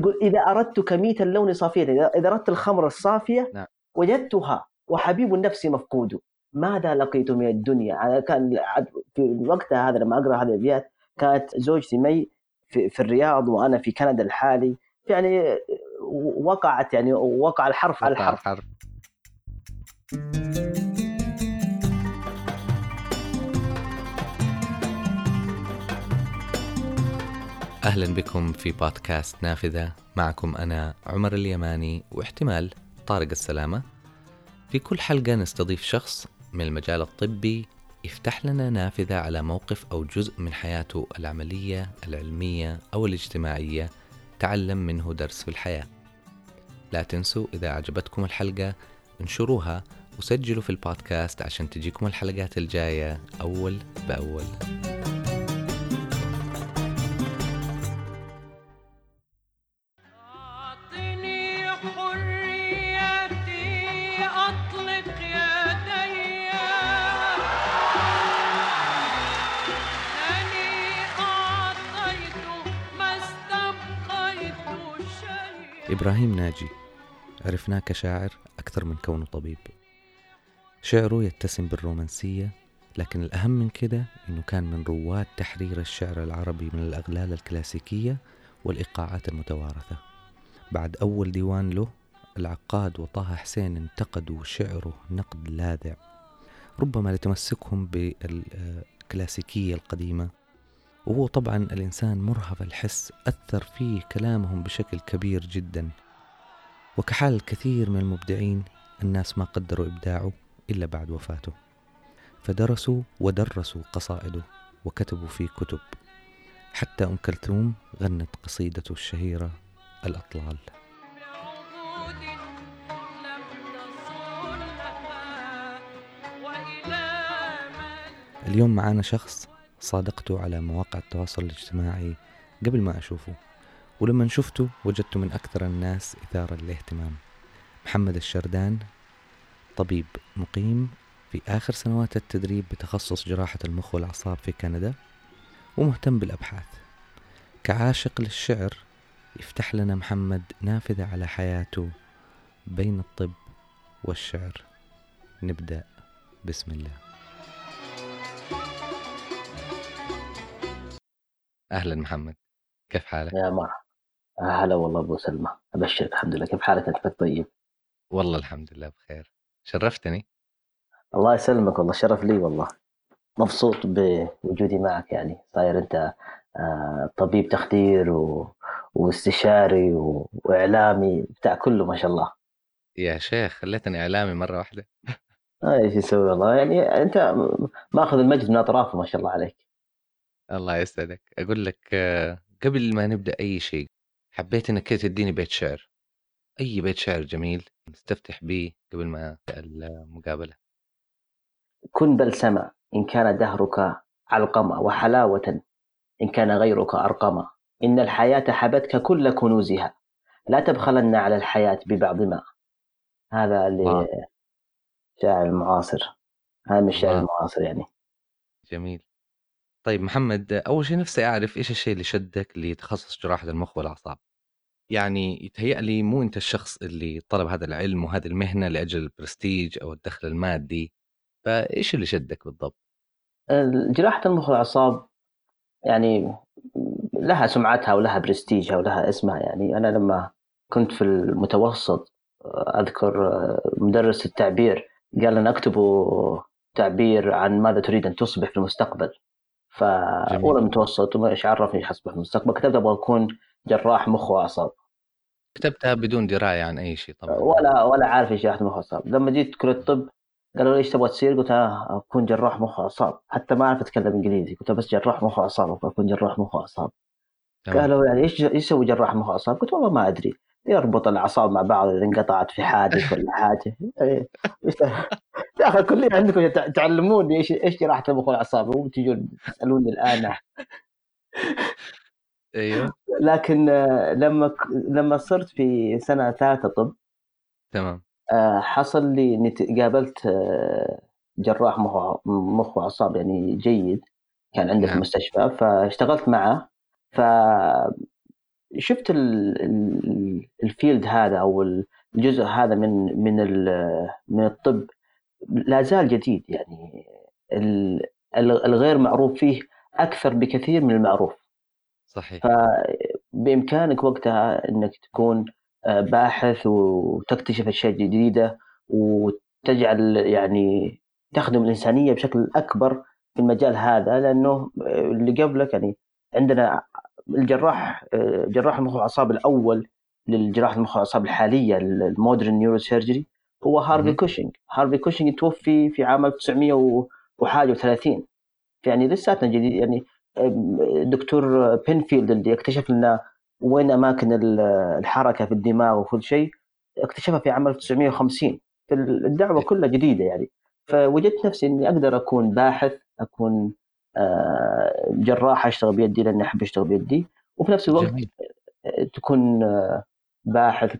يقول إذا أردت كميت اللون صافية إذا إذا أردت الخمر الصافية نعم. وجدتها وحبيب النفس مفقود ماذا لقيت من الدنيا؟ أنا كان في وقتها هذا لما أقرأ هذه الأبيات كانت زوجتي مي في, في الرياض وأنا في كندا الحالي يعني وقعت يعني وقع الحرف على الحرف. الحرف. أهلا بكم في بودكاست نافذة. معكم أنا عمر اليماني واحتمال طارق السلامة. في كل حلقة نستضيف شخص من المجال الطبي يفتح لنا نافذة على موقف أو جزء من حياته العملية العلمية أو الاجتماعية تعلم منه درس في الحياة. لا تنسوا إذا أعجبتكم الحلقة انشروها وسجلوا في البودكاست عشان تجيكم الحلقات الجاية أول بأول. إبراهيم ناجي عرفناه كشاعر أكثر من كونه طبيب. شعره يتسم بالرومانسية لكن الأهم من كده إنه كان من رواد تحرير الشعر العربي من الأغلال الكلاسيكية والإيقاعات المتوارثة. بعد أول ديوان له العقاد وطه حسين انتقدوا شعره نقد لاذع ربما لتمسكهم بالكلاسيكية القديمة. وهو طبعا الإنسان مرهف الحس أثر فيه كلامهم بشكل كبير جدا. وكحال الكثير من المبدعين الناس ما قدروا إبداعه إلا بعد وفاته. فدرسوا ودرسوا قصائده وكتبوا فيه كتب. حتى أم كلثوم غنت قصيدته الشهيرة الأطلال. اليوم معانا شخص صادقته على مواقع التواصل الاجتماعي قبل ما أشوفه ولما شفته وجدته من أكثر الناس إثارة للاهتمام. محمد الشردان طبيب مقيم في آخر سنوات التدريب بتخصص جراحة المخ والأعصاب في كندا ومهتم بالأبحاث. كعاشق للشعر يفتح لنا محمد نافذة على حياته بين الطب والشعر. نبدأ. بسم الله. أهلا محمد كيف حالك؟ يا مرحبا هلا والله أبو سلمى أبشرك الحمد لله كيف حالك أنت طيب والله الحمد لله بخير. شرفتني؟ الله يسلمك والله شرف لي والله. مبسوط بوجودي معك يعني صاير أنت آه، طبيب تخدير و... واستشاري و... وإعلامي بتاع كله ما شاء الله. يا شيخ خليتني إعلامي مرة واحدة. آه، إيش يسوي والله؟ يعني أنت ماخذ المجد من أطرافه ما شاء الله عليك. الله يسعدك. أقول لك آه، قبل ما نبدأ أي شيء حبيت إنك كده تديني بيت شعر. أي بيت شعر جميل نستفتح به قبل ما نبدأ المقابلة. كن بلسما إن كان دهرك علقمة وحلاوة إن كان غيرك ارقما إن الحياة حبتك كل كنوزها. لا تبخلن على الحياة ببعض ما. هذا واو. لشاعر المعاصر. هذا من الشعر. المعاصر يعني. جميل. طيب محمد أول شيء نفسي أعرف إيش الشيء اللي شدك لتخصص جراحة المخ والأعصاب؟ يعني يتهيأ لي مو أنت الشخص اللي طلب هذا العلم وهذه المهنة لأجل البرستيج أو الدخل المادي فإيش اللي شدك بالضبط؟ جراحة المخ والأعصاب يعني لها سمعتها ولها برستيجها ولها اسمها يعني. أنا لما كنت في المتوسط أذكر مدرس التعبير قال لنا اكتبوا تعبير عن ماذا تريد أن تصبح في المستقبل. فأولى متوسط وما إيش عرفني حصبح في المستقبل كتبت أبغى أكون جراح مخ وأعصاب. كتبتها بدون دراية عن أي شيء طبعا. ولا ولا عارف إيش جراحة مخ وأعصاب. لما جيت كليه الطب قالوا لي إيش تبغى تصير؟ قلت آه أكون جراح مخ وأعصاب. حتى ما أعرف أتكلم إنجليزي. قلت بس جراح مخ وأعصاب. أبغى أكون جراح مخ وأعصاب. قالوا يعني إيش إيش يسوي جراح مخ وأعصاب؟ قلت والله ما أدري. يربط الأعصاب مع بعض إذا انقطعت في حادث ولا حاجة. إيه. يا أخي عندكم تع- تعلموني إيش إيش جراحة المخ والاعصاب مو تجون تسالوني الآن. أيوه. لكن آه، لما لما صرت في سنة ثالثه طب تمام. آه، حصل لي اني قابلت آه، جراح مخ مخ واعصاب يعني جيد كان عنده في نعم. المستشفى فاشتغلت معه. ف شفت ال- ال- الفيلد هذا أو الجزء هذا من من من الطب لا زال جديد يعني ال- ال- الغير معروف فيه أكثر بكثير من المعروف. صحيح. فبإمكانك وقتها إنك تكون آه، باحث وتكتشف أشياء جديدة وتجعل يعني تخدم الإنسانية بشكل أكبر في المجال هذا لأنه آه، اللي قبلك يعني عندنا الجراح آه، جراح المخ والاعصاب الأول للجراحه المخ والاعصاب الحالية ال modern neurosurgery هو هارفي كوشنج هارفي كوشنج توفي في عام 1900 و- وحاجة و30 يعني لساتنا جديد. يعني دكتور بنفيلد اللي اكتشف لنا وين أماكن ال- الحركة في الدماغ وكل شيء اكتشفها في عام 1950 فالدعوه كلها جديدة يعني. فوجدت نفسي إني أقدر أكون باحث أكون آه، جراح أشتغل بيدي لأني أحب أشتغل بيدي. وفي نفس الوقت جميل. تكون آه، باحث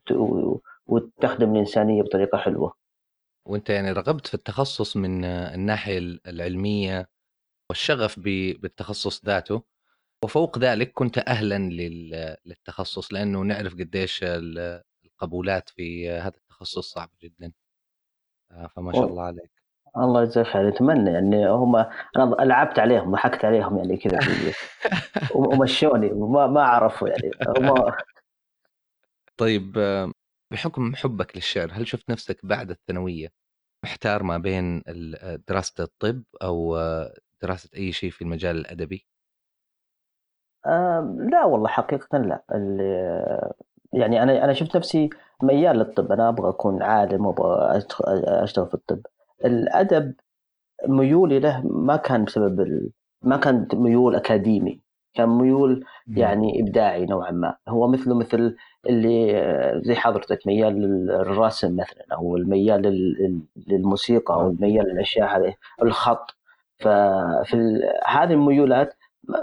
وتخدم الإنسانية بطريقة حلوة. وأنت يعني رغبت في التخصص من الناحية العلمية والشغف بالتخصص ذاته وفوق ذلك كنت أهلا لل- للتخصص لأنه نعرف قديش ال- القبولات في هذا التخصص صعبه جدا. آه، فما شاء الله عليك. الله يجزاك خير. أتمنى يعني هم أنا لعبت عليهم ضحكت عليهم يعني كذا ومشوني ما ما عرفوا يعني. هم طيب آه، بحكم حبك للشعر هل شفت نفسك بعد الثانوية محتار ما بين ال- دراسة الطب أو آه، دراسة أي شيء في المجال الأدبي؟ آه لا والله حقيقة لا. يعني أنا أنا شفت نفسي ميال للطب. أنا أبغى أكون عالم وأبغى أشتغ- أشتغل في الطب. الأدب ميولي له ما كان بسبب ال... ما كان ميول أكاديمي. كان ميول يعني إبداعي نوعا ما. هو مثله مثل اللي آه، زي حضرتك ميال للرسم مثلا أو الميال لل- للموسيقى أو الميال للأشياء هذه الخط. ففي هذه الميولات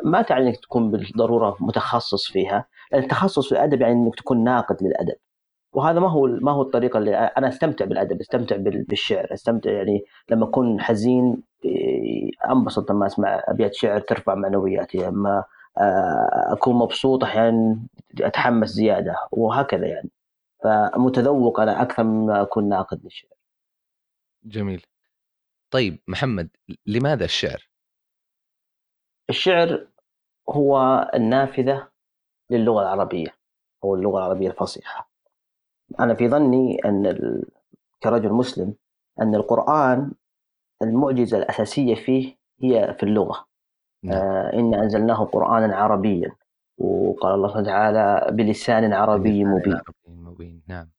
ما- تعني إنك تكون بالضرورة متخصص فيها، التخصص في الأدب يعني إنك تكون ناقد للأدب. وهذا ما هو ما هو الطريقة اللي أنا أستمتع بالأدب، أستمتع بال- بالشعر، أستمتع يعني لما أكون حزين إيه، أنبسط لما أسمع أبيات شعر ترفع معنوياتي، آه، أكون مبسوط أحيانا أتحمس زيادة وهكذا يعني. فمتذوق أنا أكثر مما أكون ناقد للشعر. جميل طيب محمد لماذا الشعر الشعر هو النافذة للغة العربية أو اللغة العربية الفصيحة. أنا في ظني أن ال... كرجل مسلم أن القرآن المعجزة الأساسية فيه هي في اللغة. نعم. آه انا أنزلناه قرانا عربيا. وقال الله وتعالى بلسان عربي مبين. عربي مبين. نعم.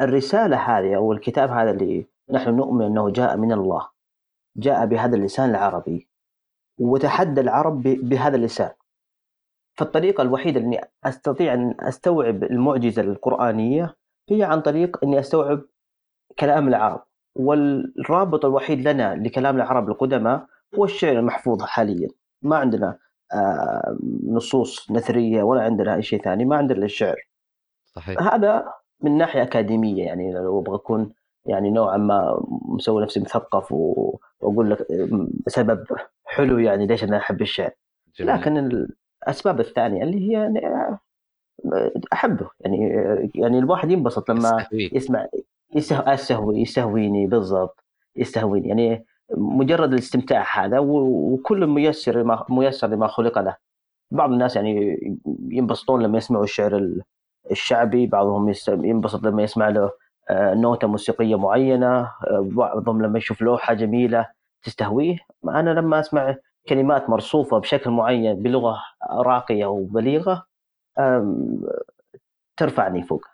فالرساله هذه أو الكتاب هذا اللي نحن نؤمن أنه جاء من الله جاء بهذا اللسان العربي وتحدى العرب بهذا اللسان. فالطريقة الوحيدة اني أستطيع أن أستوعب المعجزة القرآنية هي عن طريق أني أستوعب كلام العرب. والرابط الوحيد لنا لكلام العرب القدماء هو الشعر المحفوظ حاليا. ما عندنا آه، نصوص نثرية ولا عندنا أي شيء ثاني ما عندنا الشعر. صحيح. هذا من ناحية أكاديمية يعني لو أبغى أكون يعني نوعا ما مسوي نفسي مثقف وأقول لك سبب حلو يعني ليش أنا أحب الشعر. جميل. لكن الأسباب الثانية اللي هي يعني أحبه. يعني يعني الواحد ينبسط لما. يسمع يسه- استهوي يستهويني بالضبط يستهويني. يعني مجرد الاستمتاع هذا وكل ميسر ميسر لما خلق له. بعض الناس يعني ينبسطون لما يسمعوا الشعر ال- الشعبي بعضهم ينبسط لما يسمع له آه، نوتة موسيقية معينة آه، بعضهم لما يشوف لوحة جميلة تستهويه. أنا لما أسمع كلمات مرصوفة بشكل معين بلغة راقية وبليغة ترفعني فوق.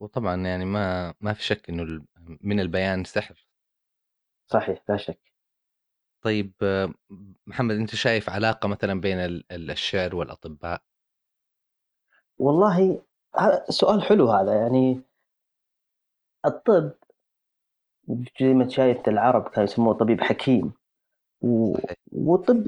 وطبعا يعني ما ما في شك إنه من البيان سحر. صحيح لا شك. طيب محمد أنت شايف علاقة مثلا بين ال- ال- الشعر والأطباء؟ والله سؤال حلو هذا. يعني الطب زي ما شايف العرب كانوا يسموه طبيب حكيم. و... والطب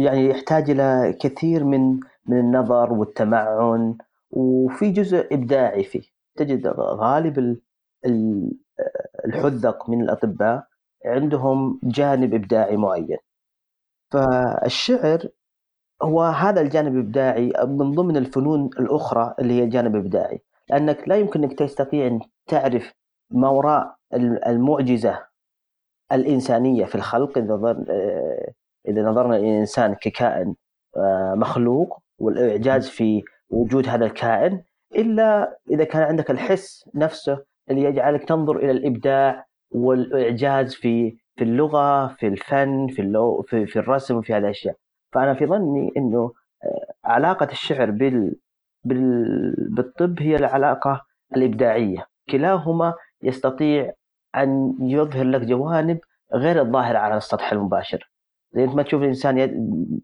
يعني يحتاج إلى كثير من من النظر والتمعن وفي جزء إبداعي فيه. تجد غالب ال- ال- الحذق من الأطباء عندهم جانب إبداعي معين. فالشعر هو هذا الجانب الإبداعي من ضمن الفنون الأخرى اللي هي الجانب الابداعي لأنك لا يمكن انك تستطيع أن تعرف ما وراء المعجزة الإنسانية في الخلق نظر آه، إذا نظرنا الانسان ككائن آه، مخلوق والإعجاز في وجود هذا الكائن إلا إذا كان عندك الحس نفسه اللي يجعلك تنظر إلى الإبداع والإعجاز في في اللغة في الفن في اللو في, في الرسم وفي هذه الأشياء. فأنا في ظني إنه آه، علاقة الشعر بال بال بالطب هي العلاقة الإبداعية. كلاهما يستطيع أن يظهر لك جوانب غير الظاهرة على السطح المباشر. زي ما تشوف الإنسان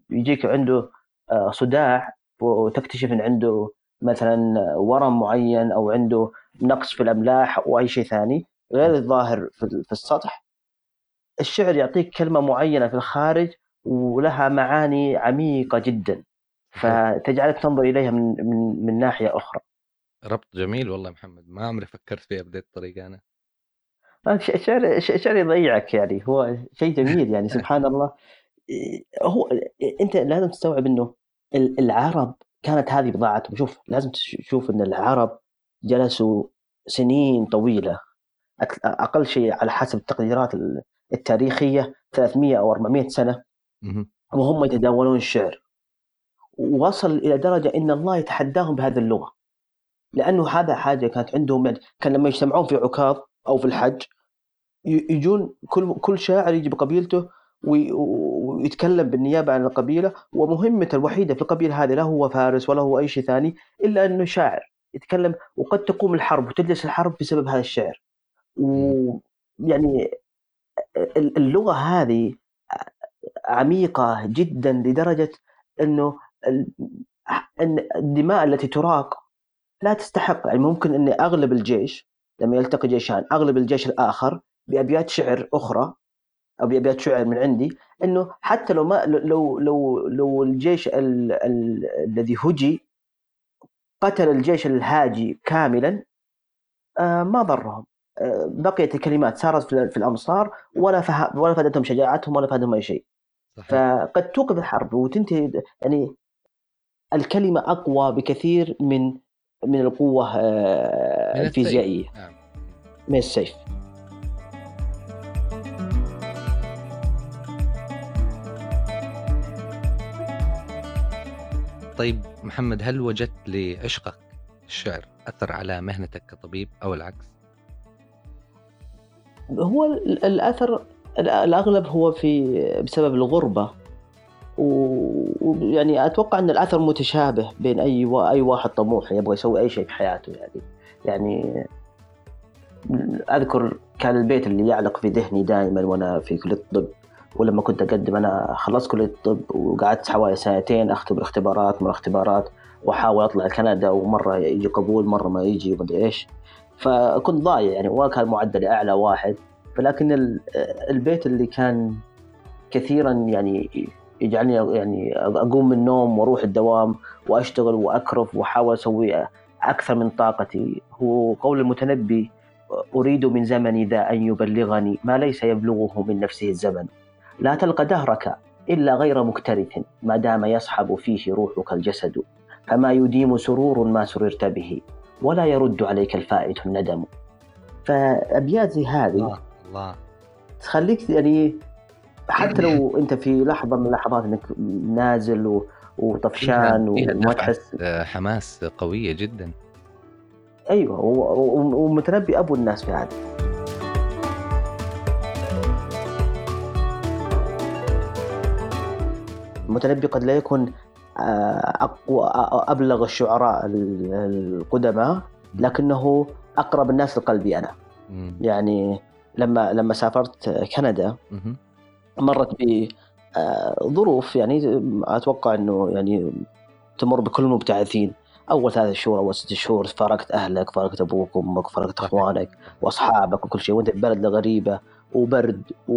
يجيك عنده آه، صداع وتكتشف إن عنده مثلا ورم معين أو عنده نقص في الأملاح أو أي شيء ثاني. غير الظاهر في السطح. الشعر يعطيك كلمة معينة في الخارج ولها معاني عميقة جدا فتجعلك تنظر إليها من من من ناحية أخرى. ربط جميل والله محمد ما عمري فكرت فيها بهذه الطريقة أنا. الشعر الشعر يضيعك يعني هو شيء جميل يعني سبحان الله. هو أنت لازم تستوعب إنه العرب كانت هذه بضاعتهم. شوف لازم تشوف إن العرب جلسوا سنين طويلة أقل شيء على حسب التقديرات التاريخية 300 أو 400 سنة. وهم يتداولون الشعر. وصل إلى درجة إن الله يتحداهم بهذه اللغة. لأنه هذا حاجة كانت عندهم. يعني كان لما يجتمعون في عكاظ أو في الحج يجون كل كل شاعر يجي بقبيلته ويتكلم بالنيابة عن القبيلة. ومهمته الوحيدة في القبيلة هذه لا هو فارس ولا هو أي شيء ثاني إلا أنه شاعر يتكلم. وقد تقوم الحرب وتجلس الحرب بسبب هذا الشعر. ويعني اللغة هذه عميقة جدا لدرجة إنه إن الدماء التي تراق لا تستحق. يعني ممكن ان أغلب الجيش لما يلتقي جيشان أغلب الجيش الآخر بأبيات شعر أخرى أو بأبيات شعر من عندي إنه حتى لو ما لو لو لو الجيش ال ال الذي هجي قتل الجيش الهاجي كاملا آه ما ضرهم. بقيت الكلمات سارت في الأمصار ولا فه... ولا فادتهم شجاعتهم ولا فادهم أي شيء صحيح. فقد توقف الحرب وتنتهي يعني الكلمة أقوى بكثير من من القوة آه الفيزيائية نعم. من السيف طيب محمد هل وجدت لعشقك الشعر أثر على مهنتك كطبيب أو العكس؟ هو الأثر الأغلب هو في بسبب الغربة. ويعني أتوقع أن الأثر متشابه بين أي أي واحد طموح يبغى يسوي أي شيء في حياته يعني. يعني أذكر كان البيت اللي يعلق في ذهني دائما وأنا في كلية الطب ولما كنت أقدم أنا خلصت كلية الطب وقعدت حوالي سنتين أختبر اختبارات من اختبارات وأحاول أطلع لكندا ومرة يجي قبول مرة ما يجي ومدري إيش. فكنت ضايع يعني ولا كان معدلي أعلى واحد. فلكن البيت اللي كان كثيرا يعني يجعلني يعني أقوم من النوم وأروح الدوام وأشتغل وأكرف وأحاول أسوي أكثر من طاقتي. هو قول المتنبي أريد من زمني ذا أن يبلغني ما ليس يبلغه من نفسه الزمن. لا تلقى دهرك إلا غير مكترث ما دام يصحب فيه روحك الجسد. فما يديم سرور ما سررت به. ولا يرد عليك الفائت الندم. فأبيات زي هذه الله, الله. تخليك يعني حتى لو أنت في لحظة من اللحظات إنك نازل و... وطفشان وما تحس. حماس قوية جدا. أيوه ومتنبي أبو الناس في هذا. المتنبي قد لا يكون آه، أقوى أبلغ الشعراء القدماء لكنه أقرب الناس لقلبي أنا. يعني لما لما سافرت كندا مرت بظروف آه، يعني أتوقع أنه يعني تمر بكل المبتعثين. أول ثلاث شهور أول ست شهور فارقت أهلك فارقت أبوك وأمك فارقت إخوانك وأصحابك وكل شيء. وأنت في بلد غريبة وبرد و...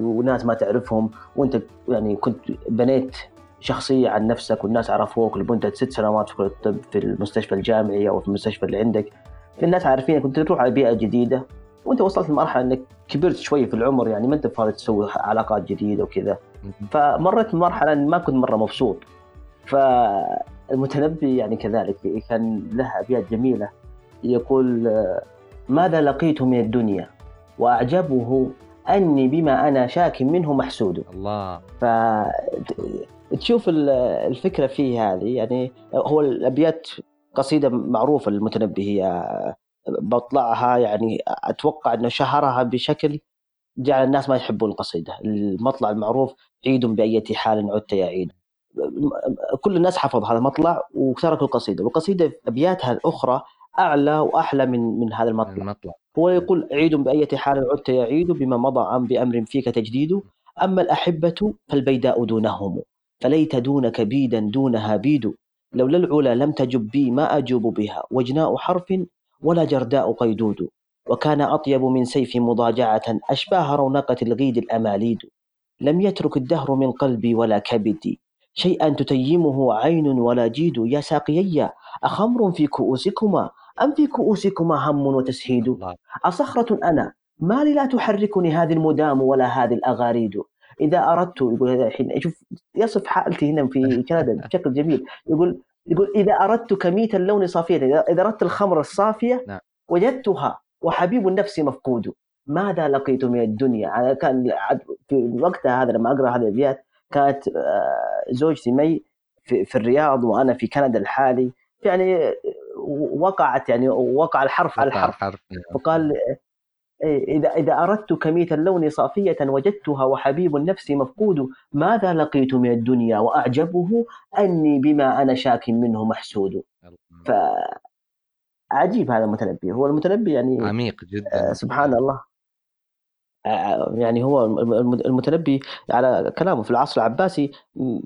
وناس ما تعرفهم. وأنت يعني كنت بنيت شخصية عن نفسك والناس عرفوك لمده ست سنوات في الطب في المستشفى الجامعي أو في المستشفى اللي عندك. الناس عارفينك كنت تروح على بيئة جديدة وانت وصلت لمرحلة انك كبرت شوي في العمر يعني ما انت فاضي تسوي علاقات جديدة وكذا. فمرت بمرحلة ما كنت مرة مبسوط. فالمتنبي يعني كذلك كان له أبيات جميلة. يقول ماذا لقيت من الدنيا؟ وأعجبه أني بما أنا شاك منه محسود. الله. فتشوف الفكرة فيه هذه يعني هو الأبيات قصيدة معروفة للمتنبي هي بطلعها يعني أتوقع إنه شهرها بشكل جعل الناس ما يحبون القصيدة. المطلع المعروف عيد بأية حال عدت يا عيد. كل الناس حفظ هذا المطلع وتركوا القصيدة. والقصيدة أبياتها الأخرى أعلى وأحلى من من هذا المطلع. المطلع. هو يقول عيد بأية حال عدت يا عيد بما مضى أم بأمر فيك تجديد. أما الأحبة فالبيداء دونهم. فليت دونك بيدًا دونها بيد لولا العلا لم تجب بي ما أجوب بها وجناء حرف ولا جرداء قيدود. وكان أطيب من سيف مضاجعة أشباه رونقة الغيد الأماليد. لم يترك الدهر من قلبي ولا كبدي. شيئا تتيمه عين ولا جيد. يا ساقيي أخمر في كؤوسكما؟ أم في كؤوسكما هم وتسهيد؟ أصخرة أنا ما لي لا تحركني هذه المدام ولا هذه الأغاريد. إذا أردت يقول هذا الحين شوف يصف حالتي هنا في كندا بشكل جميل. يقول يقول إذا أردت كميت اللون صافية إذا إذا أردت الخمر الصافية نعم. وجدتها وحبيب النفس مفقود. ماذا لقيت من الدنيا؟ أنا كان في وقتها هذا لما أقرأ هذه الأبيات كانت آه، زوجتي مي في, في الرياض وأنا في كندا الحالي. يعني وقعت يعني وقع الحرف على الحرف. حرف فقال إيه، إذا إذا أردت كميت اللون صافية وجدتها وحبيب النفس مفقود ماذا لقيت من الدنيا؟ وأعجبه أني بما أنا شاك منه محسود. فعجيب هذا المتنبي. هو المتنبي يعني عميق جدا. آه، سبحان الله. آه، يعني هو الم- المتنبي على كلامه في العصر العباسي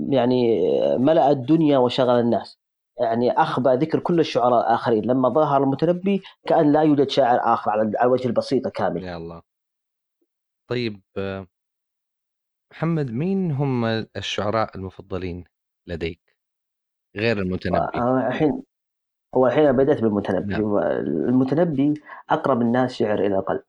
يعني ملأ الدنيا وشغل الناس. يعني أخبى ذكر كل الشعراء الآخرين لما ظهر المتنبي كأن لا يوجد شاعر آخر على على وجه البسيطة كامل. يا الله. طيب محمد مين هم الشعراء المفضلين لديك غير المتنبي؟ آه، الحين هو الحين بدأت بالمتنبي. نعم. المتنبي أقرب الناس شعر إلى القلب.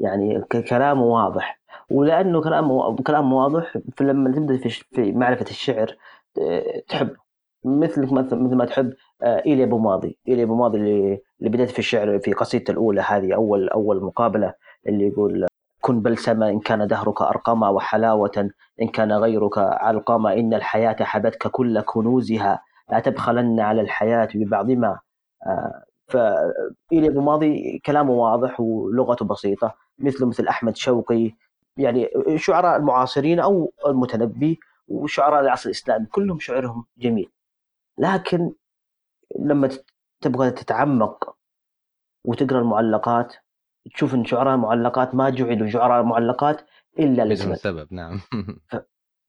يعني كلامه واضح. ولأنه كلامه كلامه واضح فلما تبدأ في في معرفة الشعر آه، تحبه مثل مثل ما تحب آه، إيليا أبو ماضي. إيليا أبو ماضي اللي اللي بدأت في الشعر في قصيدته الأولى هذه أول أول مقابلة اللي يقول كن بلسما إن كان دهرك أرقما وحلاوة إن كان غيرك علقما إن الحياة حبتك كل كنوزها لا تبخلن على الحياة ببعض ما آه، فإيليا أبو ماضي كلامه واضح ولغته بسيطة مثل مثل أحمد شوقي. يعني شعراء المعاصرين أو المتنبي وشعراء العصر الإسلامي كلهم شعرهم جميل. لكن لما تبغى تتعمق وتقرأ المعلقات تشوف إن شعراء المعلقات ما جعلوا شعراء المعلقات إلا لسبب سبب نعم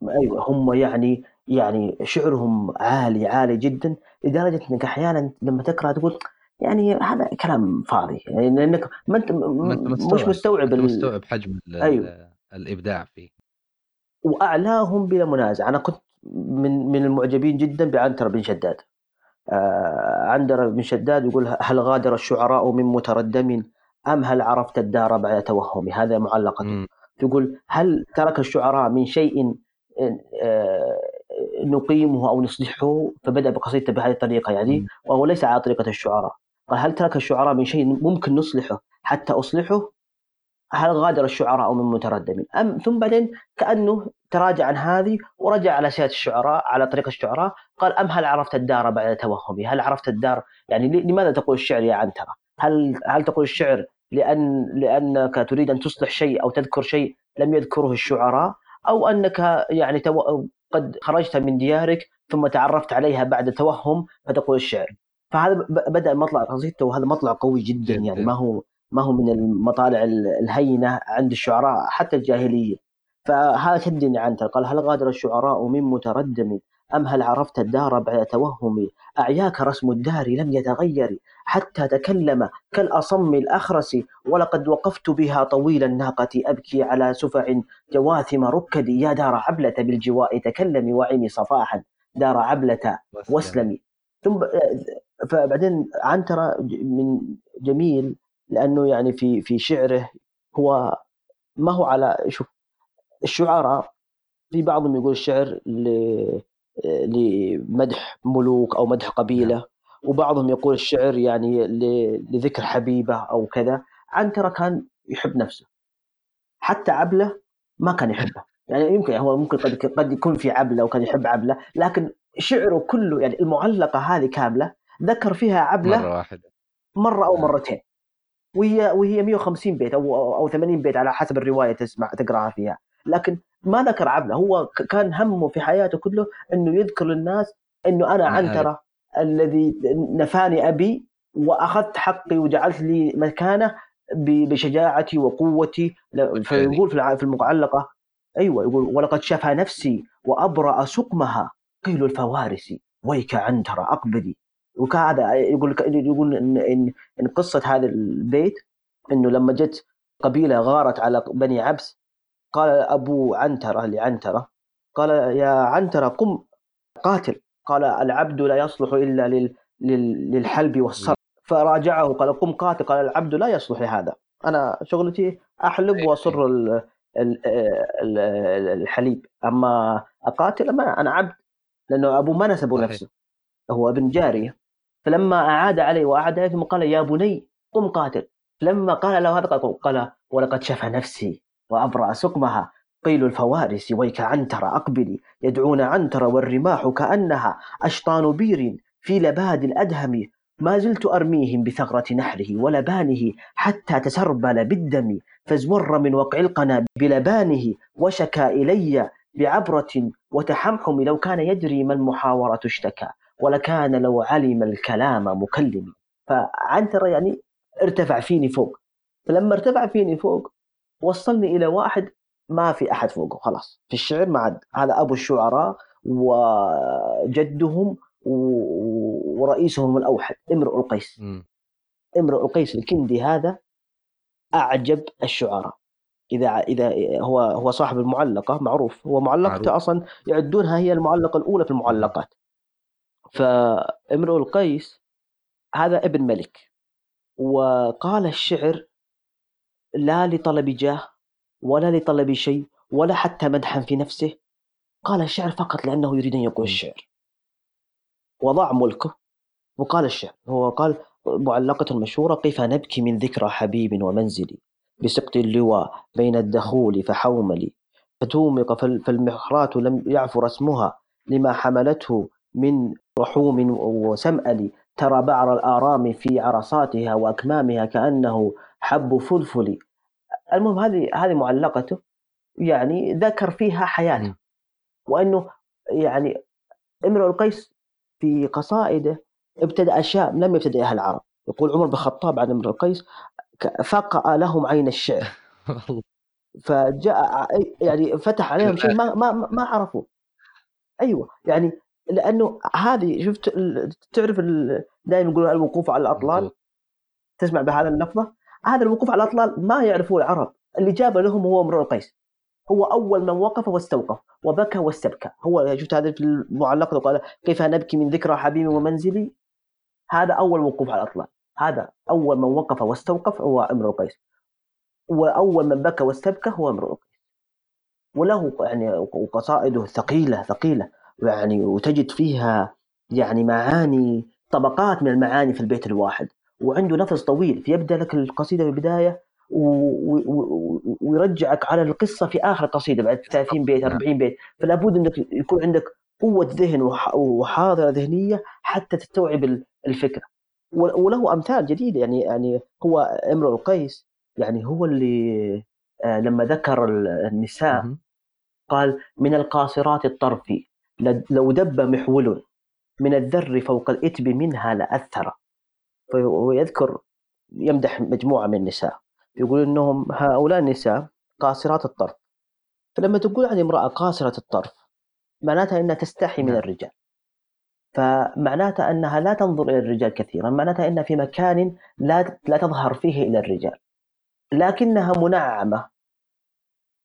أيوه هم يعني يعني شعرهم عالي عالي جدا لدرجة إنك أحيانا لما تقرأ تقول يعني هذا كلام فاضي يعني لأنك ما أنت ما أنت م- مش مستوعب. مستوعب ال- مستوعب حجم ال-. ال- الإبداع فيه وأعلاهم بلا منازع أنا كنت من من المعجبين جدا بعنتر بن شداد. آه عنتر بن شداد يقول هل غادر الشعراء من متردم؟ أم هل عرفت الدار بعد توهمي؟ هذا معلقته مم. يقول هل ترك الشعراء من شيء آه، نقيمه أو نصلحه؟ فبدأ بقصيدته بهذه الطريقة يعني. وهو ليس على طريقة الشعراء. قال هل ترك الشعراء من شيء ممكن نصلحه حتى أصلحه؟ هل غادر الشعراء من متردم؟ أم ثم بعدين كأنه تراجع عن هذه ورجع على سيره الشعراء على طريقة الشعراء قال أم هل عرفت الدار بعد توهمي؟ هل عرفت الدار؟ يعني لماذا تقول الشعر يا عنترة؟ هل هل تقول الشعر لأن لأنك تريد أن تصلح شيء أو تذكر شيء لم يذكره الشعراء؟ أو أنك يعني تو... قد خرجت من ديارك ثم تعرفت عليها بعد توهم فتقول الشعر. فهذا بدأ مطلع قصيدته وهذا مطلع قوي جدا. يعني ما هو ما هو من المطالع ال- الهينة عند الشعراء حتى الجاهلية. فهذا شدني عنتر قال هل غادر الشعراء من متردم؟ أم هل عرفت الدار بعد توهمي أعياك رسم الدار لم يتغير حتى تكلم كالأصم الأخرس. ولقد وقفت بها طويل الناقة أبكي على سفع جواثم ركدي. يا دار عبلة بالجواء تكلمي وعيني صفاحا. دار عبلة واسلمي. ثم فبعدين عنترة من جميل لأنه يعني في في شعره هو ما هو على شوف الشعراء في بعضهم يقول الشعر آه، لمدح ملوك أو مدح قبيلة وبعضهم يقول الشعر يعني لذكر حبيبة أو كذا عنتره كان يحب نفسه. حتى عبله ما كان يحبه. يعني يمكن هو ممكن قد قد يكون في عبله وكان يحب عبله لكن شعره كله يعني المعلقة هذه كاملة ذكر فيها عبله مرة واحدة. مرة أو آه. مرتين. وهي وهي 150 بيت أو أو 80 بيت على حسب الرواية تسمع تقرأها فيها. لكن ما ذكر عبله هو كان همه في حياته كله إنه يذكر للناس إنه أنا عنتره الذي نفاني أبي وأخذت حقي وجعلت لي مكانة بشجاعتي وقوتي. فيقول في المعلقة أيوه يقول ولقد شفى نفسي وأبرأ سقمها. قيل الفوارس ويك عنتر أقبلي. وكهذا يقول يقول ان ان إن قصة هذا البيت إنه لما جت قبيلة غارت على بني عبس قال أبو عنترة لعنترة قال يا عنترة قم قاتل. قال العبد لا يصلح إلا لل لل- للحلب والصرف. فراجعه قال قم قاتل قال العبد لا يصلح لهذا. أنا شغلتي أحلب وأصر ال- ال- ال- ال- الحليب. أما أقاتل ما أنا عبد. لأنه ابوه ما نسبه. نفسه. هو ابن جارية. فلما أعاد عليه وأعاد عليه ثم قال يا بني قم قاتل. لما قال له هذا قال ولقد شفى نفسي. وأبرأ سقمها. قيل الفوارس ويك عنتر أقبلي. يدعون عنتر والرماح كأنها أشطان بير في لباد الأدهم. ما زلت أرميهم بثغرة نحره ولبانه حتى تسربل بالدم. فازور من وقع القنا بلبانه وشكا إلي بعبرة وتحمحم لو كان يدري ما المحاورة اشتكى. ولكان لو علم الكلام مكلم فعنتر يعني ارتفع فيني فوق. فلما ارتفع فيني فوق وصلني إلى واحد ما في أحد فوقه خلاص. في الشعر ما عاد. هذا أبو الشعراء وجدهم ورئيسهم الأوحد امرؤ القيس. امرؤ القيس الكندي هذا أعجب الشعراء. إذا إذا هو هو صاحب المعلقة معروف. هو معلقته معروف. أصلا يعدونها هي المعلقة الأولى في المعلقات. فامرؤ القيس هذا ابن ملك. وقال الشعر لا لطلب جاه ولا لطلب شيء ولا حتى مدحا في نفسه. قال الشعر فقط لأنه يريد أن يقول. الشعر. وضاع ملكه وقال الشعر هو قال معلقة مشهورة قف نبكي من ذكرى حبيب ومنزلي بسقط اللواء بين الدخول فحوملي فتومق فال- فالمحرات لم يعفر اسمها لما حملته من رحوم وسمأل ترى بعر الآرام في عرصاتها وأكمامها كأنه حب فلفل المهم هذه هذه معلقته يعني ذكر فيها حياته. وأنه يعني امرؤ القيس في قصائده ابتدأ أشياء لم يبتدئها العرب. يقول عمر بن الخطاب عن امرؤ القيس فقأ لهم عين الشعر. فجاء يعني فتح عليهم شيء ما ما ما عرفوه. أيوه يعني لأنه هذه شفت تعرف دائما يقولون الوقوف على الأطلال. تسمع بهذا اللفظة؟ هذا الوقوف على الأطلال ما يعرفوه العرب. اللي جاب لهم هو امرؤ القيس. هو أول من وقف واستوقف وبكى واستبكى. هو شفت هذا في المعلقه قال كيف نبكي من ذكرى حبيبي ومنزلي؟ هذا أول وقوف على الأطلال. هذا أول من وقف واستوقف هو امرؤ القيس. وأول من بكى واستبكى هو امرؤ القيس. وله يعني قصائده ثقيلة ثقيلة. يعني وتجد فيها يعني معاني طبقات من المعاني في البيت الواحد. وعنده نفس طويل فيبدأ لك القصيدة في البدايه و- و- و- ويرجعك على القصة في آخر القصيدة بعد 30 بيت نعم. 40 بيت فلا بد إنك يكون عندك قوة ذهن وح- وحاضرة ذهنية حتى تستوعب ال- الفكرة و- وله أمثال جديدة يعني يعني هو إمرؤ القيس يعني هو اللي آه، لما ذكر ال- النساء. قال من القاصرات الطرف لو دب محول من الذر فوق الإتب منها لأثر ويذكر يمدح مجموعة من النساء. يقول إنهم هؤلاء النساء قاصرات الطرف. فلما تقول عن امرأة قاصرة الطرف معناتها أنها تستحي من نعم. الرجال. فمعناتها أنها لا تنظر إلى الرجال كثيرا معناتها أنها في مكان لا لا تظهر فيه إلى الرجال. لكنها منعمة.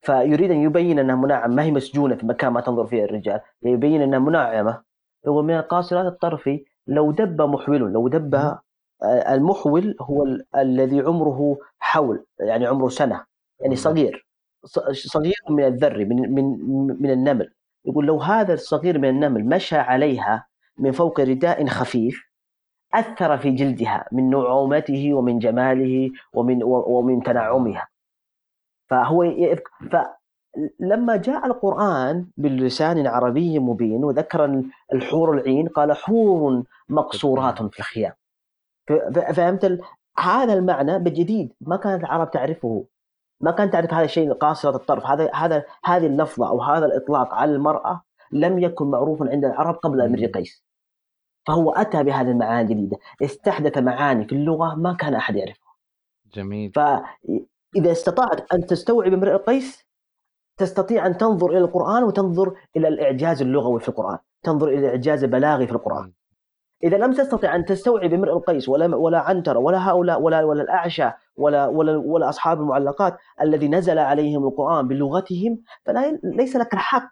فيريد أن يبين أنها منعمة ما هي مسجونة في مكان ما تنظر فيه الرجال يبين أنها منعمة. يقول من القاصرات الطرف لو دب محول لو دب. آه، المحول هو ال- الذي عمره حول يعني عمره سنة يعني. صغير صغير من الذر من من من النمل. يقول لو هذا الصغير من النمل مشى عليها من فوق رداء خفيف أثر في جلدها من نعومته ومن جماله ومن ومن تنعمها. فهو فلما جاء القرآن باللسان عربي مبين وذكر الحور العين قال حور مقصورات في الخيام. فهمت هذا المعنى بجديد ما كانت العرب تعرفه. ما كانت تعرف هذا الشيء قاصرة الطرف هذا هذا هذه اللفظة أو هذا الإطلاق على المرأة لم يكن معروفا عند العرب قبل امرئ قيس. فهو أتى بهذه المعاني الجديدة استحدث معاني في اللغة ما كان أحد يعرفها. جميل. فإذا استطعت أن تستوعب امرئ القيس تستطيع أن تنظر إلى القرآن وتنظر إلى الإعجاز اللغوي في القرآن تنظر إلى الإعجاز البلاغي في القرآن. إذا لم تستطع أن تستوعب امرئ القيس ولا ولا عنتر ولا هؤلاء ولا ولا الأعشى ولا ولا ولا أصحاب المعلقات الذي نزل عليهم القرآن بلغتهم فلا ليس لك الحق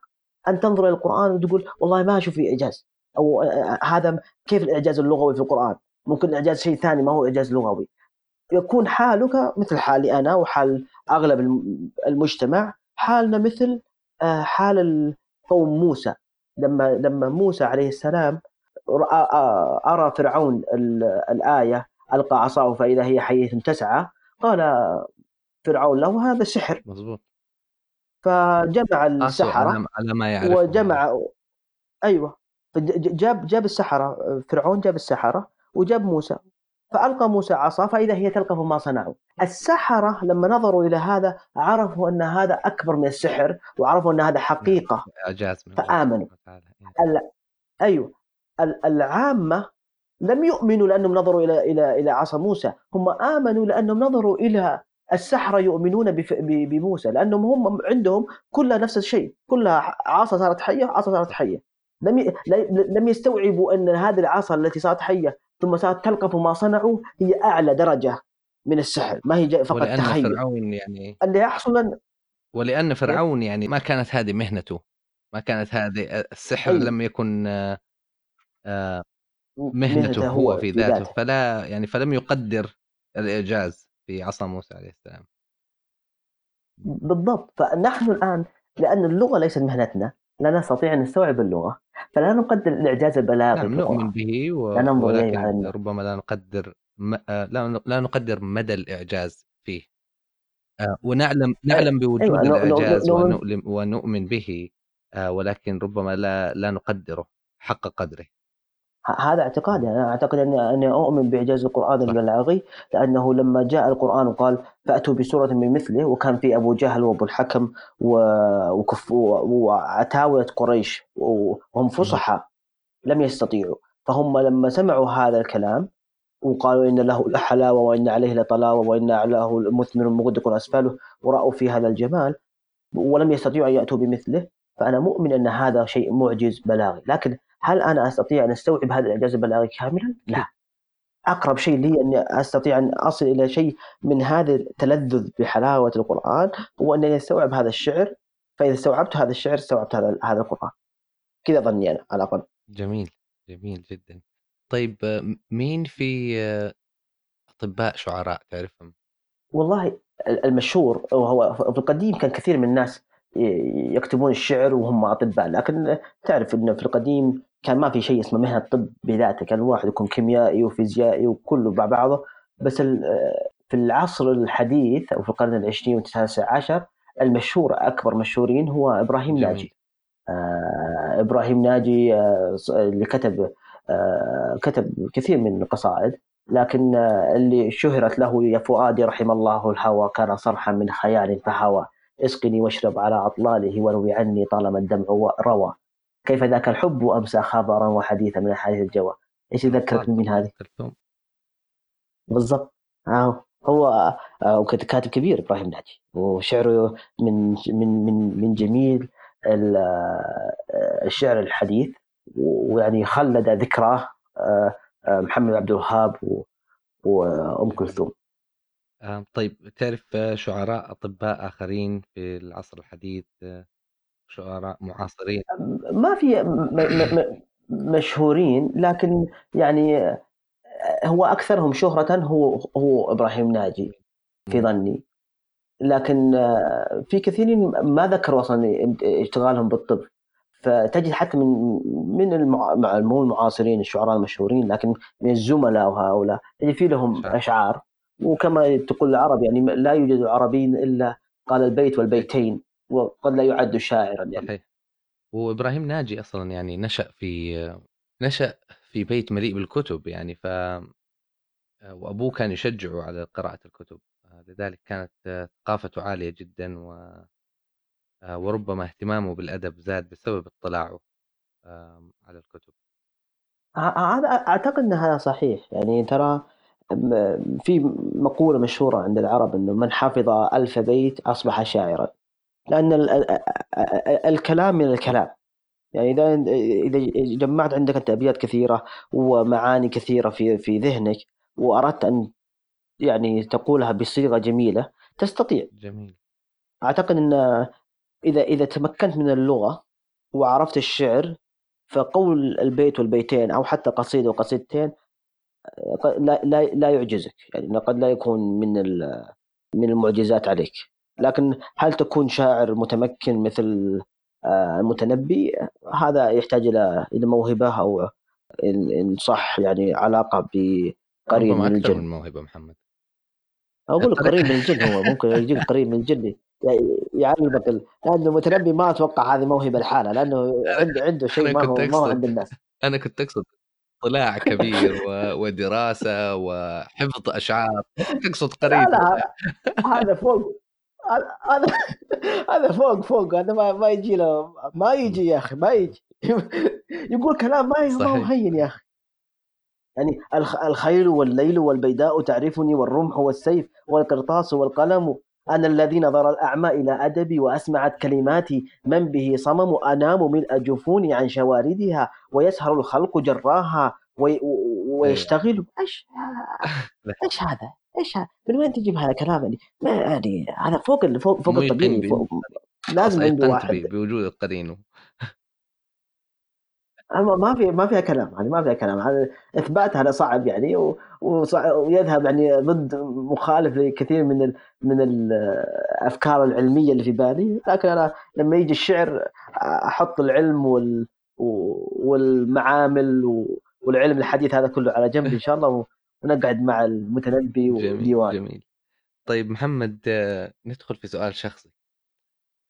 أن تنظر إلى القرآن وتقول والله ما أشوف فيه إعجاز. أو آه، هذا كيف الإعجاز اللغوي في القرآن؟ ممكن الإعجاز شيء ثاني ما هو إعجاز لغوي. يكون حالك مثل حالي أنا وحال الم- المجتمع حالنا مثل آه، حال قوم موسى. لما لما موسى عليه السلام آه، أرى فرعون ال- الآية ألقى عصاه فإذا هي حية تسعى قال فرعون له هذا سحر. مظبوط. فجمع السحرة على ما يعرف وجمع أيوه. فج- جاب جاب السحرة فرعون جاب السحرة وجاب موسى. فألقى موسى عصا فإذا هي تلقف ما صنعوا. السحرة لما نظروا إلى هذا عرفوا أن هذا أكبر من السحر وعرفوا أن هذا حقيقة. فآمنوا. سبحانه وتعالى. ال- العامة لم يؤمنوا لأنهم نظروا إلى إلى إلى عصا موسى، هم آمنوا لأنهم نظروا إلى السحرة يؤمنون بموسى لأنهم هم عندهم كلها نفس الشيء، كلها عصا صارت حية، عصا صارت حية. لم لم يستوعبوا أن هذه العصا التي صارت حية ثم صارت تلقف ما صنعوا هي أعلى درجة من السحر، ما هي فقط ولأن تخيل. فرعون يعني اللي يحصل أن... ولأن فرعون يعني ما كانت هذه مهنته ما كانت هذه السحر أيوة. لم يكن آه، مهنته هو في ذاته فلا يعني فلم يقدر الإعجاز في عصا موسى عليه السلام. بالضبط. فنحن الآن لأن اللغة ليست مهنتنا لا نستطيع أن نستوعب اللغة فلا نقدر الإعجاز البلاغي نعم. نؤمن به و... لا ننظر ولكن على- ربما لا نقدر م... آه، لا لا نقدر مدى الإعجاز فيه. آه، ونعلم نعلم بوجود أيوة، الإعجاز نؤمن- ونؤلم ونؤمن به ولكن ربما لا لا نقدره حق قدره. هذا اعتقادي. أنا أعتقد اني أؤمن بإعجاز القرآن. البلاغي لأنه لما جاء القرآن وقال فأتوا بسورة من مثله وكان في أبو جهل وأبو الحكم وكف وعتاوله قريش وهم فصحى لم يستطيعوا. فهم لما سمعوا هذا الكلام وقالوا إن له لحلاوه وإن عليه لطلاوة وإن له مثمر مغدق أسفله ورأوا في هذا الجمال ولم يستطيعوا أن يأتوا بمثله فأنا مؤمن أن هذا شيء معجز بلاغي. لكن هل أنا أستطيع أن أستوعب هذا الاعجاز البلاغي كاملا؟ لا أقرب شيء لي أني أستطيع أن أصل إلى شيء من هذا التلذذ بحلاوة القرآن هو أنني أستوعب هذا الشعر فإذا استوعبت هذا الشعر استوعبت هذا هذا القرآن كذا ظني أنا على الأقل جميل جميل جدا طيب مين في أطباء شعراء تعرفهم؟ والله المشهور وهو في القديم كان كثير من الناس يكتبون الشعر وهم أطباء لكن تعرف إنه في القديم كان ما في شيء اسمه مهنة الطب بذاته كان الواحد يكون كيميائي وفيزيائي وكله مع بعضه. بس في العصر الحديث أو في القرن العشرين والتاسع عشر المشهور أكبر مشهورين هو إبراهيم جميل. ناجي. آه إبراهيم ناجي آه اللي كتب آه كتب كثير من القصائد. لكن آه اللي شهرت له يا فؤادي رحم الله الهوى كان صرحا من خيال فهوى. اسقني واشرب على أطلاله واروي عني طالما الدمع روى. كيف ذاك الحب أمسى خبرا وحديثا من أحاديث الجوى إيش يذكرك من هذه؟ كلثوم بالضبط. آه. هو آه كاتب كبير إبراهيم ناجي وشعره من من من من جميل آه، الشعر الحديث ويعني خلد ذكراه آه، محمد عبد الوهاب و- وأم كلثوم. طيب تعرف شعراء أطباء آخرين في العصر الحديث شعراء معاصرين. ما في مشهورين لكن يعني آه، هو أكثرهم شهرة هو هو إبراهيم ناجي في ظني. لكن آه، في كثيرين ما ذكروا أصلا اشتغالهم بالطب. فتجد حتى من من المع... مع- مو المعاصرين الشعراء المشهورين لكن من الزملاء وهؤلاء تجد في لهم. أشعار. وكما تقول العرب يعني لا يوجد عربي إلا قال البيت والبيتين. وقد لا يعد شاعرا يعني. صحيح. وإبراهيم ناجي أصلا يعني نشأ في نشأ في بيت مليء بالكتب يعني ف وأبوه كان يشجعه على قراءة الكتب. لذلك كانت ثقافته عالية جدا و وربما اهتمامه بالأدب زاد بسبب اطلاعه على الكتب. هذا أعتقد ان هذا صحيح. يعني ترى في مقولة مشهورة عند العرب إنه من حفظ ألف بيت أصبح شاعرا لأن ال- ال- ال- الكلام من الكلام. يعني إذا إذا جمعت عندك انت ابيات كثيرة ومعاني كثيرة في في ذهنك وأردت أن يعني تقولها بصيغة جميلة تستطيع. جميل. أعتقد إن اذا إذا تمكنت من اللغة وعرفت الشعر فقول البيت والبيتين أو حتى قصيده وقصيدتين لا لا لا يعجزك. يعني قد لا يكون من من المعجزات عليك. لكن هل تكون شاعر متمكن مثل آه، المتنبي؟ هذا يحتاج إلى إلى موهبة أو إن صح يعني علاقة بقريب من الجن. من موهبة محمد. أقول قريب من الجن هو ممكن يجيك قريب من الجن يعني يعلمك لأنه المتنبي ما أتوقع هذه موهبة لحالها لأنه عنده عنده شيء ما هو ما هو عند الناس. أنا كنت أقصد اطلاع كبير و... ودراسة وحفظ أشعار تقصد قريب لا هذا فوق هذا هذا فوق فوق هذا ما, ما يجي له ما يجي يا أخي ما يجي. يقول كلام ما ما هو صحيح. هين يا أخي. يعني الخ- الخيل والليل والبيداء تعرفني والرمح والسيف والقرطاس والقلم. أنا الذي نظر الأعمى إلى أدبي وأسمعت كلماتي. من به صمم؟ أنام ملء جفوني عن شواردها. ويسهر الخلق جراها. وي و- ويشتغل. إيش إيش هذا؟ إيش هذا؟ من وين تجيب هذا الكلام يعني؟ ما يعني هذا فوق فوق فوق الطبيعي فوق لازم عنده واحد بوجود القرين أما ما في ما فيها كلام يعني ما فيها كلام هذا إثبات هذا صعب يعني ويذهب يعني ضد مخالف لكثير من ال من الافكار العلمية اللي في بالي لكن أنا لما يجي الشعر أحط العلم وال والمعامل والعلم الحديث هذا كله على جنب إن شاء الله ونقعد مع المتنبي جميل وديوان جميل. طيب محمد آه، ندخل في سؤال شخصي.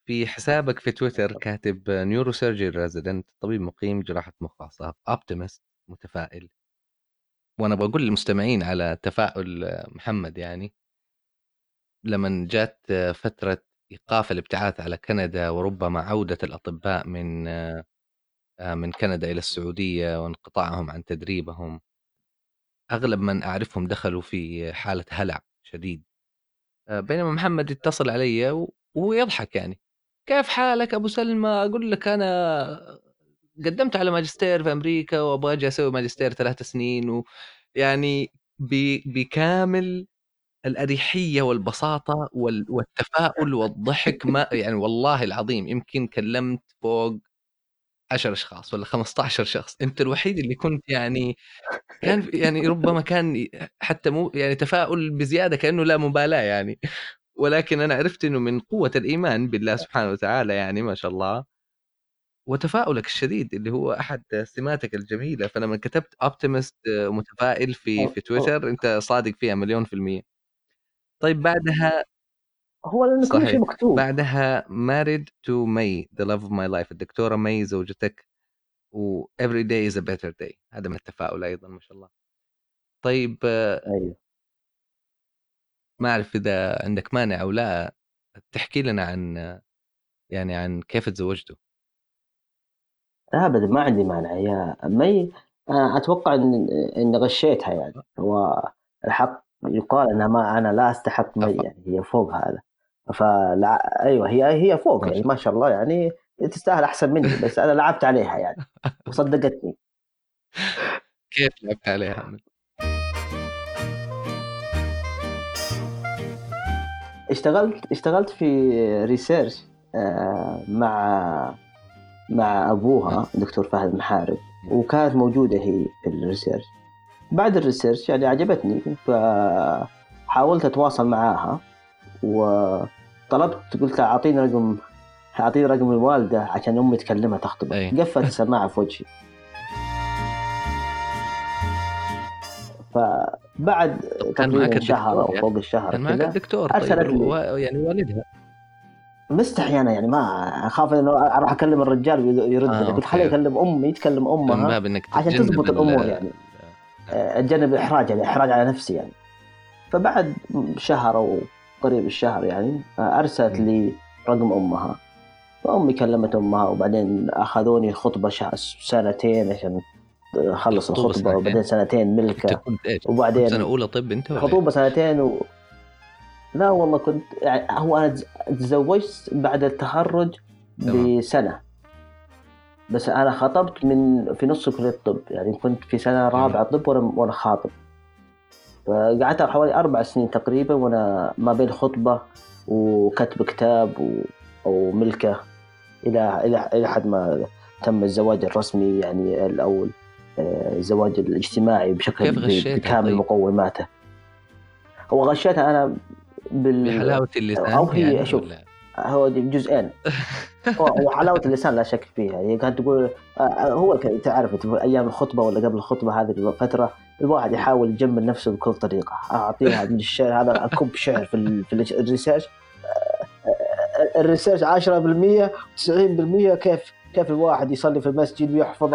في حسابك في تويتر كاتب neurosurgery resident طبيب مقيم جراحة مخ واعصاب optimist متفائل. وأنا بقول للمستمعين على تفاؤل آه، محمد يعني. لما جات آه، فترة إيقاف الابتعاث على كندا وربما عودة الأطباء من من كندا إلى السعودية وانقطاعهم عن تدريبهم. أغلب من أعرفهم دخلوا في حالة هلع شديد. آه، بينما محمد يتصل علي وهو يضحك يعني. كيف حالك أبو سلمى؟ أقول لك أنا قدمت على ماجستير في أمريكا وأبغى أجي أسوي ماجستير ثلاث سنين ويعني بكامل الأريحية والبساطة وال- والتفاؤل والضحك ما يعني والله العظيم يمكن كلمت فوق 10 أشخاص ولا 15 شخص. أنت الوحيد اللي كنت يعني كان يعني ربما كان حتى مو يعني تفاؤل بزيادة كأنه لا مبالاة يعني. ولكن أنا عرفت إنه من قوة الإيمان بالله سبحانه وتعالى يعني ما شاء الله وتفاؤلك الشديد اللي هو أحد سماتك الجميلة. فلما كتبت اوبتيمست متفائل في في تويتر أنت صادق فيها مليون في المية. طيب بعدها هو لأن كل شيء. مكتوب. بعدها married to May the love of my life. الدكتورة مي زوجتك و every day is a better day. هذا من التفاؤل أيضا ما شاء الله. طيب آه، أيوه. ما أعرف إذا عندك مانع أو لا تحكي لنا عن آه، يعني عن كيف تزوجتوا ابدا ما عندي مانع. يا مي أنا أتوقع إن إن غشيتها يعني. هو الحق يقال إنها ما أنا لا أستحق مي يعني هي فوق هذا. فلا أيوه هي هي فوق يعني ما شاء الله يعني تستاهل أحسن مني بس أنا لعبت عليها يعني وصدقتني. كيف لعبت عليها؟ اشتغلت اشتغلت في ريسيرش آه، مع مع أبوها دكتور فهد محارب وكانت موجودة هي في ال research بعد ال research يعني عجبتني فحاولت أتواصل معاها وطلبت قلت لها أعطيني رقم اعطيه رقم الوالدة عشان أمي تكلمها تخطبه أي. قفلت السماعه في وجهي فبعد كان معك تقريبا شهر أو يعني. فوق الشهر كان معك الدكتور طيب أرسلت لي. و- يعني والدها مستحي أنا يعني ما أخاف إنه أروح أكلم الرجال يرد آه، قلت أوكي. خليه يكلم أمي يتكلم من امها باب إنك عشان تضبط ال- الأمور يعني. آه، أتجنب الاحراج يعني إحراج على نفسي يعني فبعد شهر أو قريب الشهر يعني ارسلت م. لي رقم أمها فأمي كلمت أمها وبعدين أخذوني خطبة شا- سنتين عشان أخلص الخطوبة الخطبة سنتين؟ وبعدين سنتين أنت ملكه كنت إيش؟ وبعدين سنة أولى طب إيه؟ خطوبة سنتين و... لا والله كنت يعني هو أنا تز- تزوجت بعد التخرج. بسنة بس أنا خطبت من في نص كلية الطب يعني كنت في سنة رابعة طب وأنا خاطب فقعدت حوالي أربع سنين تقريبا وأنا ما بين خطبة وكتب كتاب و... أو ملكة إلى إلى إلى حد ما تم الزواج الرسمي يعني أو آه، الزواج الاجتماعي بشكل كيف غشيتها بكامل طيب؟ مقوماته هو غشيتها أنا بال بحلاوة اللسان أو هي يعني شوف. ولا؟ هو دي جزئين. وحلاوه اللسان لا شك فيها. هي كانت تقول آه، آه، هو تعرف تقول أيام الخطبة ولا قبل الخطبة هذه الفترة الواحد يحاول يجمل نفسه بكل طريقة. أعطيها من الشعر. هذا أكب شعر في في ال- ال research. آه، ال research 10% 90% كيف كيف الواحد يصلي في المسجد ويحفظ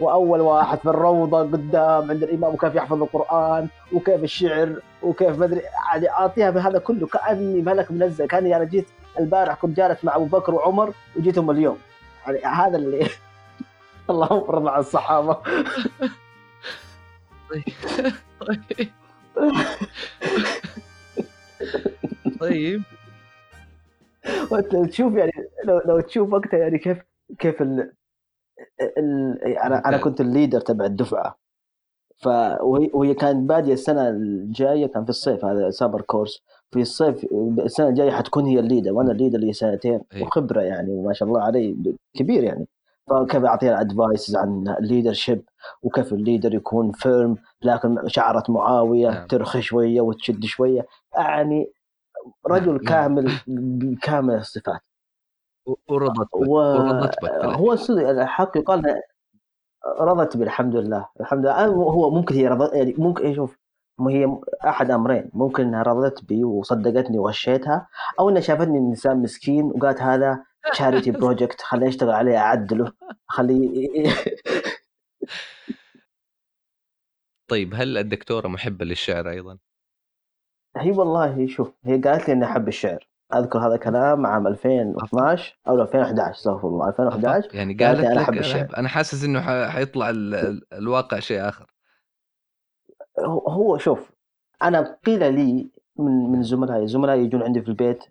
وأول واحد في الروضة قدام عند الإمام وكيف يحفظ القرآن وكيف الشعر وكيف مدري يعني أعطيها بهذا كله كأني ملك منزل كأني أنا جيت البارح كنت جالس مع أبو بكر وعمر وجيتهم اليوم. يعني هذا اللي اللهم رضى عن الصحابة. طيب. طيب. وانت تشوف يعني لو, لو تشوف وقتها يعني كيف كيف ال, ال أنا أنا كنت الليدر تبع الدفعة. ف وهي كانت بادية السنة الجاية كان في الصيف هذا summer course. في الصيف السنة الجاية حتكون هي ال leader وأنا ال leader لي سنتين أيوة. وخبرة يعني وما شاء الله علي كبير يعني فكيف اعطيها advice عن ال leadership وكيف ال leader يكون firm لكن شعرة معاوية نعم. ترخي شوية وتشد شوية يعني رجل نعم. كامل بكامل الصفات ورضت الصدق الحق يقال رضت بالحمد لله الحمد لله هو ممكن هي رضت يعني ممكن شوف ما هي أحد أمرين ممكن إنها رضت بي وصدقتني وغشيتها أو إنها شافتني إنسان مسكين وقالت هذا charity project خليني أشتغل عليه أعدله خليه طيب هل الدكتورة محبة للشعر أيضا؟ هي والله شوف هي قالت لي إني أحب الشعر أذكر هذا الكلام عام 2012 أو 2011 استغفر الله 2011 يعني قالت قالت لك أحب أنا, الشعر. أنا حاسس إنه حيطلع ال- ال- الواقع شيء آخر هو شوف أنا قيل لي من من زملائي زملائي يجون عندي في البيت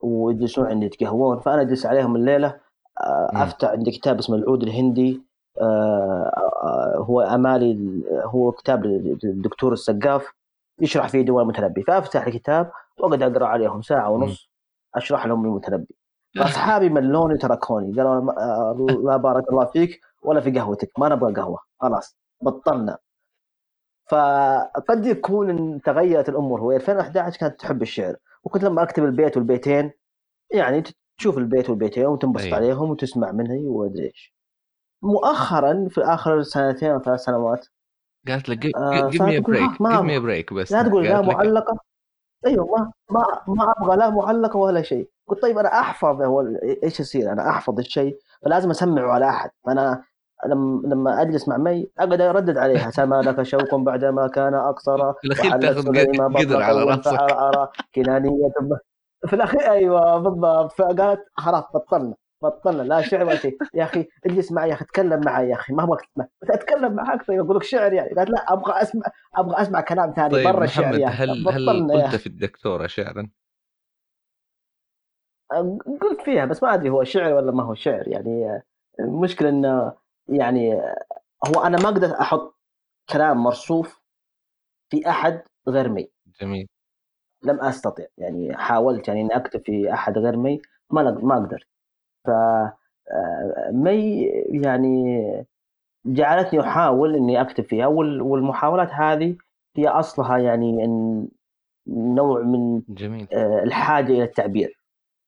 ويجلسون عندي يتقهوون فأنا أجلس عليهم الليلة آه،. أفتح عندي كتاب اسمه العود الهندي آه، آه، هو أمالي هو كتاب للدكتور السقاف يشرح فيه دول المتنبي فأفتح الكتاب وأقعد أقرأ عليهم ساعة ونص أشرح لهم المتنبي. فأصحابي ملوني تركوني قالوا لا بارك الله فيك ولا في قهوتك ما نبغى قهوة خلاص بطلنا. فقد يكون تغيرت الأمور هو. 2011 كانت تحب الشعر وكنت لما أكتب البيت والبيتين يعني تشوف البيت والبيتين وتنبسط أيوة. عليهم وتسمع مني وأدري إيش. مؤخرا في آخر سنتين أو ثلاث سنوات قالت لك give me break give me. break بس. لا تقول لا معلقة. أيوه ما ما ما أبغى لا معلقة ولا شيء. قلت طيب أنا أحفظ هو إيش يصير؟ أنا أحفظ الشيء فلازم أسمعه على أحد. فأنا لما لما أجلس مع مي أقعد أردد عليها. سما لك شوق بعدما كان أقصر. في الأخير وحلت تاخذ قدر على رأسك. ب- في الأخير أيوه بالضبط. فقالت خلاص بطلنا بطلنا. لا شعر ولا شيء. يا أخي اجلس معي يا أخي تكلم معي يا أخي. ما أبغاك تسمع. قلت أتكلم معاك طيب أقول لك شعر يعني. قالت لا أبغى أسمع أبغى أسمع كلام ثاني طيب برا الشعر يا أخي. هل هل قلت في الدكتورة شعرا؟ قلت فيها بس ما أدري هو شعر ولا ما هو شعر. يعني المشكلة إنه يعني هو أنا ما أقدر أحط كلام مرصوف في أحد غير مي. جميل. لم أستطع يعني حاولت يعني إني أكتب في أحد غير مي ما ما قدرت. ف آه، مي يعني جعلتني أحاول إني أكتب فيها وال- والمحاولات هذه هي أصلها يعني إن نوع من جميل. آه، الحاجة إلى التعبير.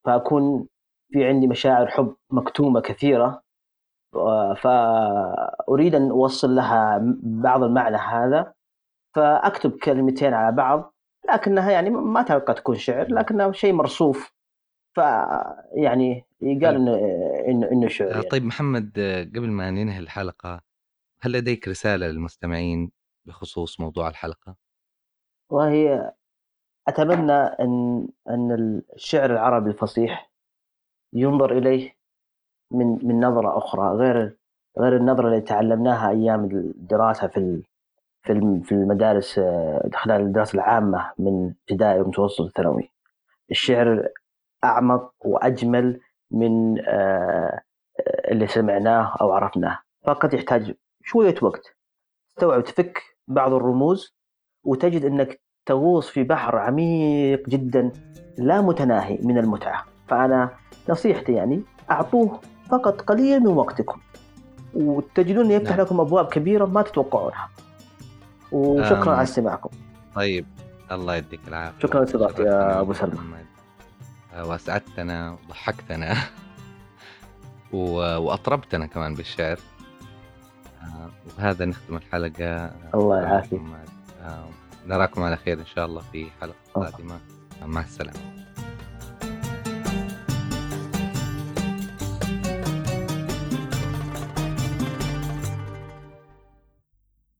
فأكون في عندي مشاعر حب مكتومة كثيرة فأريد أن أوصل لها بعض المعنى هذا فأكتب كلمتين على بعض لكنها يعني ما أتوقع تكون شعر لكنها شيء مرصوف ف يعني يقال إنه إنه إنه شعر يعني. طيب محمد قبل ما ننهي الحلقة هل لديك رسالة للمستمعين بخصوص موضوع الحلقة؟ وهي أتمنى أن أن الشعر العربي الفصيح ينظر إليه من من نظرة أخرى غير غير النظرة اللي تعلمناها أيام الدراسة في في في المدارس آه، خلال الدراسة العامة من ابتدائي ومتوسط وثانوي. الشعر أعمق وأجمل من آه، اللي سمعناه أو عرفناه، فقط يحتاج شوية وقت. تستوعب تفك بعض الرموز وتجد إنك تغوص في بحر عميق جدا لا متناهي من المتعة، فأنا نصيحتي يعني أعطوه فقط قليل من وقتكم وتجدون يفتح نعم. لكم أبواب كبيرة ما تتوقعونها. وشكرا آم. على استماعكم. طيب الله يديك العافية شكراً لاستضافتي يا أبو سلمى. آه، وأسعدتنا وضحكتنا وأطربتنا كمان بالشعر آه، وبهذا نختم الحلقة الله آه، يعافيك. محمد. آه، نراكم على خير إن شاء الله في حلقة الله. قادمة مع السلامة